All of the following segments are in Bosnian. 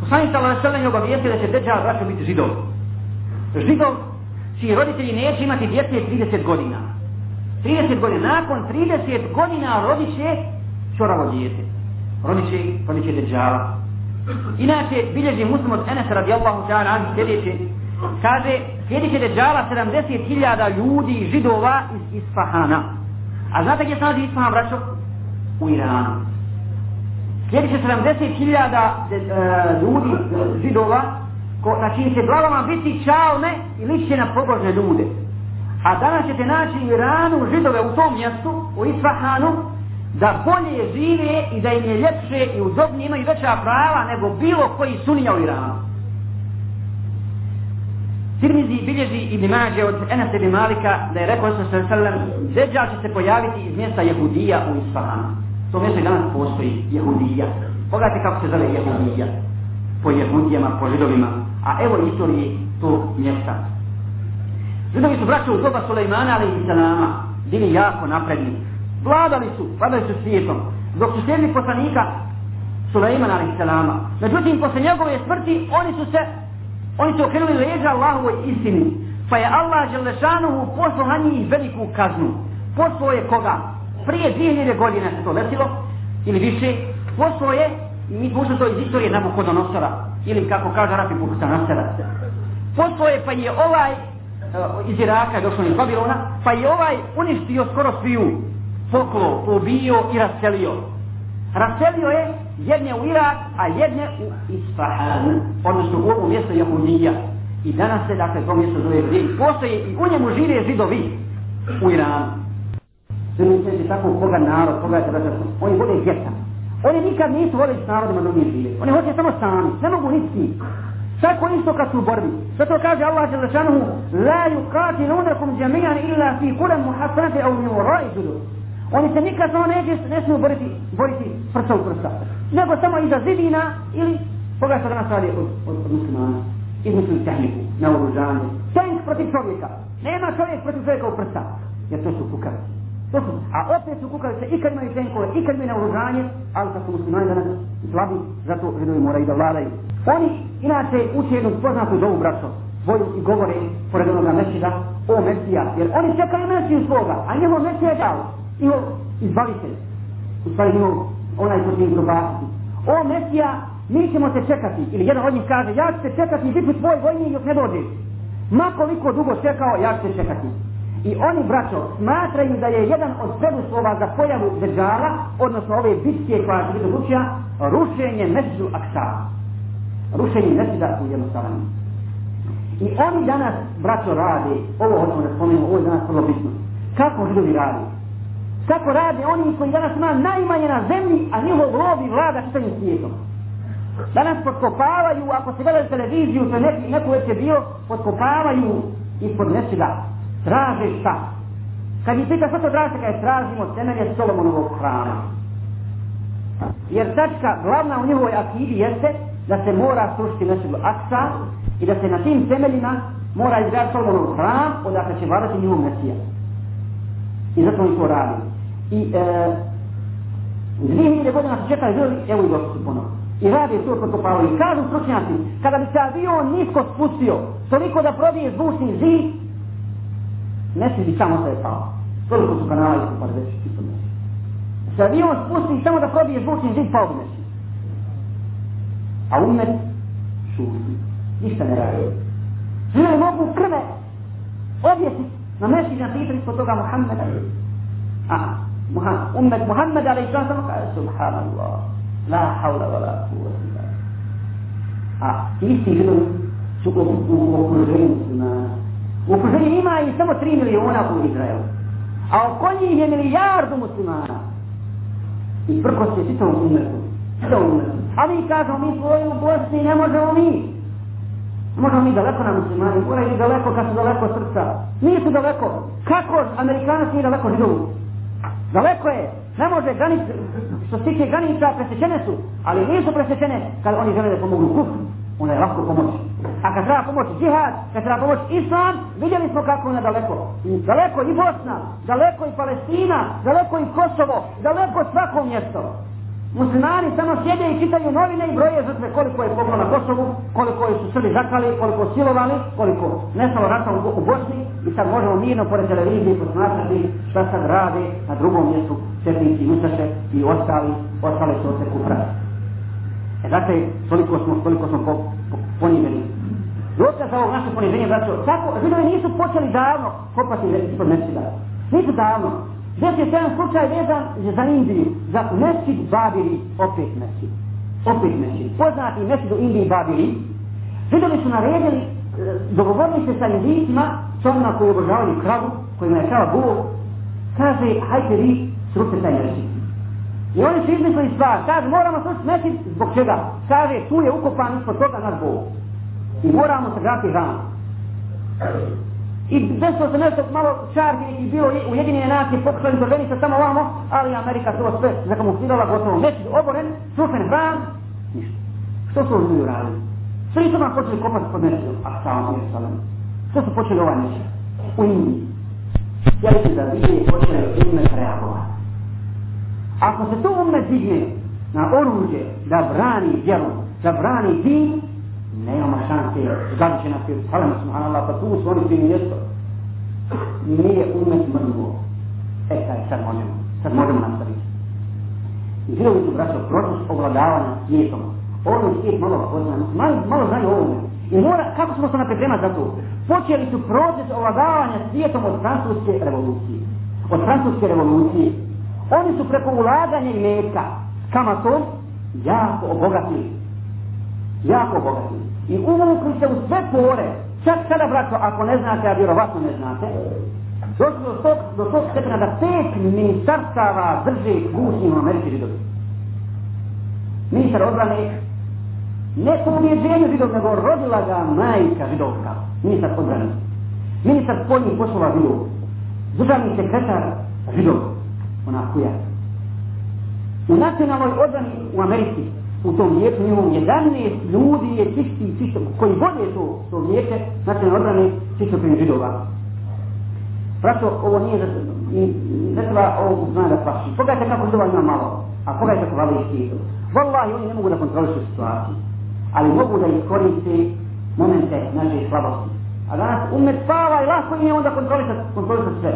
Poslanik sallallahu alejhi ve sellem je obavijestio da će deca vaša biti židov. Židov čiji roditelji neće imati djece 30 godina. 30 godina nakon 30 godina rodit će čoravo djete. Rodit će, rodit će deđala. Inače, bilježi muslim od Enes radijallahu ta'an Ali sljedeće, kaže, sljedeće deđala 70.000 ljudi židova iz Isfahana. A znate gdje se nalazi Isfahan, braćo? U Iranu sljedeće 70.000 uh, e, ljudi, židova, ko, na čim će glavama biti čalme i lišće na pobožne ljude. A danas ćete naći u Iranu židove u tom mjestu, u Isfahanu, da bolje žive i da im je ljepše i udobnije imaju veća prava nego bilo koji sunija u Iranu. Sirmizi bilježi i dimađe od Enasa i Malika da je rekao sa sallam, Zeđa će se pojaviti iz mjesta Jehudija u Isfahanu. To mjesto i danas postoji, Jehudija. Pogledajte kako se zove Jehudija. Po Jehudijama, po Židovima. A evo istorije tog mjesta. Židovi su braćo u doba Sulejmana, ali i Salama. Bili jako napredni. Vladali su, vladali su svijetom. Dok su sjedni poslanika Sulejmana, ali i Salama. Međutim, posle njegove smrti, oni su se, oni su okrenuli leđa Allahovoj istini. Pa je Allah Želešanovu poslao na njih veliku kaznu. Poslao je koga? prije 2000 godina se to letilo, ili više, posao je, mi pušno to iz istorije nam kod onosora, ili kako kaže Rafi Bukusa Nasera. Posao je pa je ovaj, eh, iz Iraka je došao iz Babilona, pa je ovaj uništio skoro sviju, poklo, ubio i raselio. Raselio je jedne u Irak, a jedne u Isfahan, odnosno u ovom mjestu Jahudija. I danas se, dakle, to mjesto zove Rim. Postoje i u njemu žive židovi u Iranu. Zamislite se tako koga narod, koga je tada što. Oni vole djeca. Oni nikad nisu vole s narodom, a drugim žive. Oni hoće samo sami, ne mogu nisi. Tako isto kad su u borbi. Sve to kaže Allah za lešanuhu, La yukati lunakum džemijan illa fi kulem muhasanati au miurai džudu. Oni se nikad samo neće, ne smiju boriti, boriti prsa u prsa. Nego samo iza zidina ili koga se danas radi od, od, od muslimana. Izmislim tehniku, na uružanju. Tank protiv čovjeka. Nema čovjek protiv čovjeka u prsa. Jer to su kukavice opet su kukavice, i kad imaju tenkove, i kad imaju naoružanje, ali kad su muslimani danas slabi, zato židovi moraju da vladaju. Oni inače uče jednu poznatu zovu braco, svoju i govore pored onoga mesida o mesija, jer oni čekaju mesiju svoga, a njemu mesija je dao, i on izbavi se, u stvari njemu onaj ko će im probaciti. O mesija, mi ćemo se čekati, ili jedan od njih kaže, ja ću se čekati, biti tvoj vojni dok ne dođe. Ma koliko dugo čekao, ja ću se čekati. I oni, braćo, smatraju da je jedan od preduslova za pojavu držala, odnosno ove bitke koja se vidu ručija, rušenje mesdu aksa. Rušenje mesdu aksa u jednostavanju. I oni danas, braćo, rade, ovo hoćemo da spomenemo, ovo je danas vrlo bitno. Kako židovi rade? Kako rade oni koji danas ima najmanje na zemlji, a njihov lobi vlada čitanjem svijetom? Danas podkopavaju, ako se gledaju televiziju, to je neko već je bio, podkopavaju ispod mesdu aksa traže šta? Kad mi pita što to traže, kada tražimo temelje Solomonovog hrama. Jer tačka glavna u njihovoj akidi jeste da se mora srušiti našeg aksa i da se na tim temeljima mora izgledati Solomonov hram odakle će vladati njihov mesija. I zato oni to radi. I e, dvije hiljede godina su četali ljudi, evo i došli ponovno. I radi to proto Pavla. I kažu stručnjaci, kada bi se avion nisko spustio, toliko da prodije zvučni zid, ne Messi diciamo se è falso, solo su canale può fare adesso tutto Messi. Sa abbiamo spusti samo da probije zvuk i in pao al Messi. A umet šuti, ništa ne radi. Žene mogu krve objesiti na Messi na Twitter ispod toga Muhammeda. A, Muhammed, umet ali i sallam samo kaže, subhanallah, la hawla wa la kuvvata illa. A, ti isti ljudi su u okruženju na U kuzini ima i samo 3 miliona u Izraelu. A oko njih je milijardu muslimana. I prko se čito u umrtu. Čito u A mi kažemo, mi svoju u Bosni ne možemo mi. Možemo mi daleko na muslimani, gore i daleko kad su daleko srca. Nisu daleko. Kako Amerikanac nije daleko židovu? Daleko je. Ne može granica, što se tiče granica, presečene su. Ali nisu presečene kad oni žele da pomogu kufru onda je lako pomoći. A kad treba pomoći džihad, kad treba pomoći islam, vidjeli smo kako je daleko. I daleko i Bosna, daleko i Palestina, daleko i Kosovo, daleko svako mjesto. Muslimani samo sjede i čitaju novine i broje žrtve koliko je poklo na Kosovu, koliko je su Srbi zakali, koliko silovali, koliko nestalo rata u Bosni i sad možemo mirno pored televizije posmatrati šta sad radi na drugom mjestu četnici Ustaše i ostali, ostale su se kuprati. E zato je toliko smo, toliko smo po, po, poniženi. Dokaz za ovog našeg poniženja, braćo, tako, židovi nisu počeli davno kopati ispod mesida. Nisu davno. Već je jedan slučaj vezan za, za Indiju, za mesid Babili, opet mesid. Opet mesid. Poznati mesid u Indiji Babili. Židovi su naredili, e, dogovorili se sa Indijicima, s onima koji obožavaju kravu, kojima je krava buo, kaže, hajte vi, srupite taj mesid. I oni su izmislili stvar, kaže moramo to smetiti, zbog čega? Kaže tu je ukopan ispod toga naš Bog. I moramo se grati žan. I desilo se nešto malo čarni i bilo u jedinine nacije pokušali intervenica samo ovamo, ali Amerika to sve zakamuflirala gotovo. Neći oboren, sufen žan, ništa. Što su ovdje ljudi radili? Svi su nam počeli kopati pod nešto, a samo je salem. Što su počeli ovaj nešto? U Indiji. Ja vidim da vidim počeli u Indiji reagovati. Ako se to umet digne na oruđe da brani djelo, da brani din, nema šanse da će nas jer salam subhanallah, pa tu su oni svi mjesto. Nije umet mrnuo. E kaj, sad možemo, sad možemo nastaviti. Žilovi su braćo, proces ovladavanja svijetom. Ono svijet malo poznano, malo, malo znaju ovome. I mora, kako smo se na pripremat za to? Počeli su proces ovladavanja svijetom od francuske revolucije. Od francuske revolucije. Oni su preko ulaganja imetka sama to jako obogatili. Jako obogatili. I uvukli se u sve pore. Čak sada, braćo, ako ne znate, a vjerovatno ne znate, došli do tog, do tog stepena da pet ministarstava drže gusni u Americi židovi. Ministar odbrane ne po ubjeđenju židov, nego rodila ga majka židovka. Ministar odbrane. Ministar spoljnih poslova židov. Državni sekretar židov ona kuja. U nacionalnoj odbrani u Americi, u tom vijeku njivom, 11 ljudi je čisti i čisto, koji vode to, to vijeke, nacionalne odbrane, čisto prije židova. Prato, ovo nije za... I, ne treba ovo uzmanje da paši. Pogledajte kako židova ima malo, a pogledajte kako vali štijedu. Wallahi, oni ne mogu da kontrolišu situaciju, ali mogu da iskoriste momente naše slabosti. A danas umet spava i lahko im je onda kontrolisati kontrolisa sve.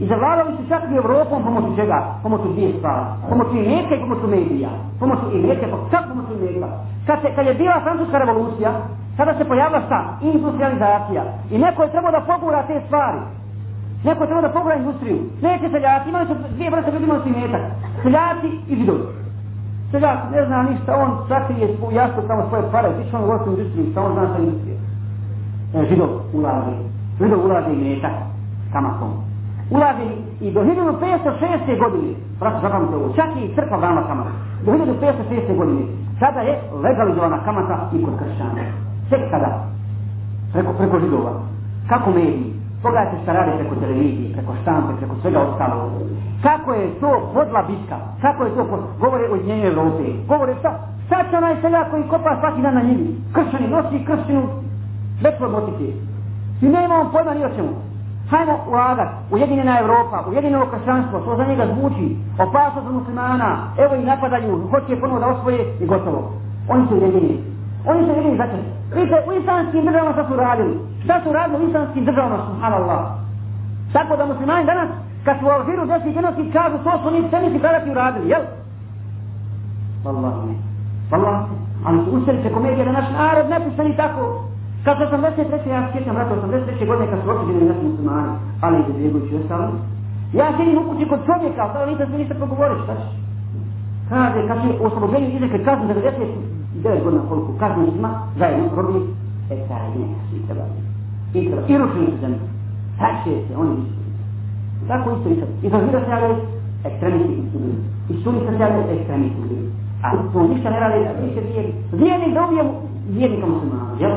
I zavladali su čak i Evropom pomoću čega? Pomoću dvije stvari. Pomoću imeke i pomoću medija. Pomoću imeke, pa čak pomoću imeka. Kad, se, kad je bila francuska revolucija, sada se pojavila šta? Industrializacija. I neko je trebao da pogura te stvari. Neko je trebao da pogura industriju. Neće seljaci, imali su dvije vrste ljudi, imali su imetak. Seljaci i židovi. Seljak ne zna ništa, on sakrije svoj jasno samo svoje pare, ti on u vrstu industriju, šta on zna sa industrije. E, židov ulaže. Židov ulaže i metak, kamakom ulazili i do 1506. godine, vrata zapamte ovo, čak i crkva vrana kamata, do 1506. godine, sada je legalizovana kamata i kod kršćana. Sve sada, preko, preko židova, kako mediji, pogledajte šta radi preko televizije, preko štante, preko svega ostalo. Kako je to podla bitka, kako je to podla, govore o njenje Evrope, govore šta, šta će onaj seljak koji kopa svaki dan na njih, kršćani nosi kršćinu, već promotiti. I ne imamo pojma ni o čemu. Hajmo ulagat, ujedinjena Evropa, ujedinjeno kršćanstvo, to za njega zvuči, opasnost muslimana, evo i napadaju, hoće ponovo da osvoje i gotovo. Oni su ujedinjeni. Oni su ujedinjeni začin. Vidite, u islamskim državama šta su radili? Šta su radili u islamskim državama, subhanallah? Tako da muslimani danas, kad su u Alžiru desi genoci, kažu to su oni sve misli kada ti uradili, jel? Allah ne. Allah ne. Ali su ustali se komedije da naš narod ne pustali tako, Kad sam vas treći, ja sjećam rata, sam treći godine kad su očinjeni nas muslimani, ali i bjegući ostalo. Ja sjedim u kući kod čovjeka, ali sada nisam se ništa progovoriš, šta ćeš? Kaže, kad će oslobođenju izreke kaznu 99 godina koliko kaznu izma, zajedno probili, e taj ne, svi treba. I treba, i rušili se zemlje. Šta će se oni mislili? Tako isto i sad. I sad vidio se ja već ekstremisti i sudi. I sudi sam ja već ekstremisti i sudi. A to ništa ne radi, više vijeni. Vijeni da ubijem vijenika muslimana, jel?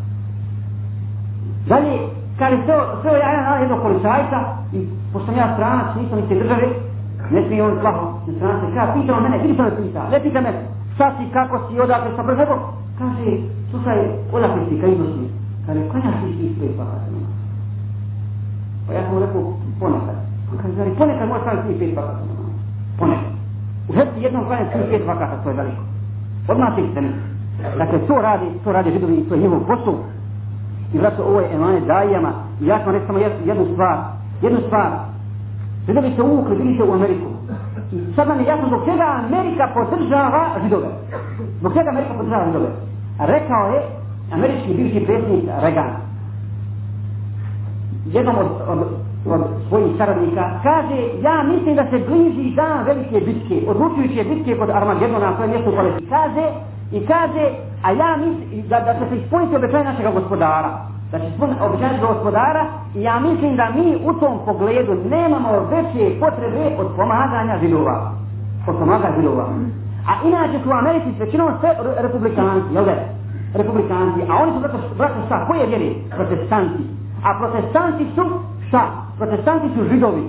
Da li, kada se sve ja jedan jedno policajca, i pošto ja stranac, nisam iz te države, ne smije on plaho, ne stranac, kada pitao mene, ili sam me pita, ne pita me, šta si, kako si, odakle sam brzo, kaže, slušaj, odakle si, kada idu si, kada je, kada si iz tvoje pahate, nema. Pa ja sam mu rekao, ponekad. On kaže, zari, ponekad moja stranac nije pet pahate, nema. Ponekad. U hrti jednom kada je pet pahate, to je veliko. Odmah se istanice. Dakle, to radi, to radi židovi, to je njegov posao, I vraćao ovo je emane dajijama. I ja sam rekao samo jednu stvar. Jednu stvar. Židovi se uvukli, bili se u Ameriku. I sad nam je jasno zbog čega Amerika podržava židove. Zbog čega Amerika podržava židove. Rekao je američki bivši predsjednik Reagan. Jednom od, od, od svojih saradnika kaže ja mislim da se bliži dan velike bitke, odlučujuće bitke kod Armagedona, to je mjesto u Kaze, I kaže, a ja mislim da, da će se ispuniti obećanje našeg gospodara. Da će se ispuniti obećanje našeg gospodara i ja mislim da mi u tom pogledu nemamo veće potrebe od pomaganja židova. Od pomaganja židova. A inače su u Americi svećinom sve republikanci, jel da? Republikanci. A oni su zato što šta? Koje vjeri? Protestanti. A protestanti su šta? Protestanti su židovi.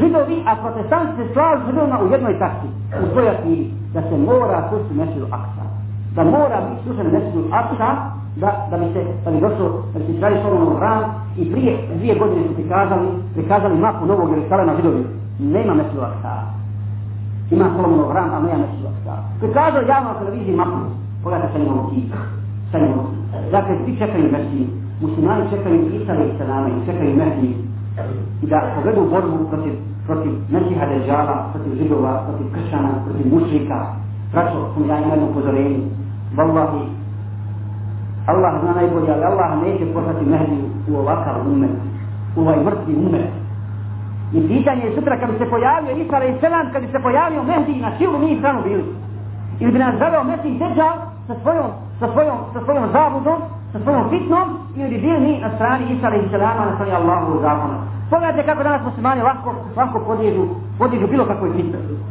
Židovi, a protestanti se slažu židovima u jednoj tašti. U svojoj knjigi. Da se mora sušiti mešilu aksa da mora biti slušan na mjestu Aksa, da, da bi se, da bi došlo, da bi se izgledali slovom ran i prije dvije godine su prikazali, prikazali mapu Novog Jerusalema židovi. Nema mjestu Aksa. Ima slovom ran, a nema mjestu Aksa. Prikazali javno na televiziji mapu. Pogledajte sa njegovom kijih. Sa njegovom. Dakle, svi čekaju mjestu. Muslimani čekaju Isale i Saname i čekaju mjestu. I da pogledu borbu protiv protiv Mesiha Dejava, protiv Židova, protiv Kršana, protiv Mušrika. Praćo sam ja jedno upozorenje, Wallahi, Allah zna najbolje, ali Allah neće poslati mehdi u ovakav umet, u ovaj mrtvi umet. I pitanje je sutra kad bi se pojavio Isra i Selam, kad bi se pojavio Mehdi na silu mi stranu bili. Ili bi nas zaveo Mesih Dejjal sa svojom, sa, svojom, sa svojom zabudom, sa svojom fitnom, ili bi bili mi na strani Isra i Selama na strani Allahovu zakonu. Pogledajte kako danas muslimani lako, lako podijedu, podijedu bilo kakvoj fitnosti.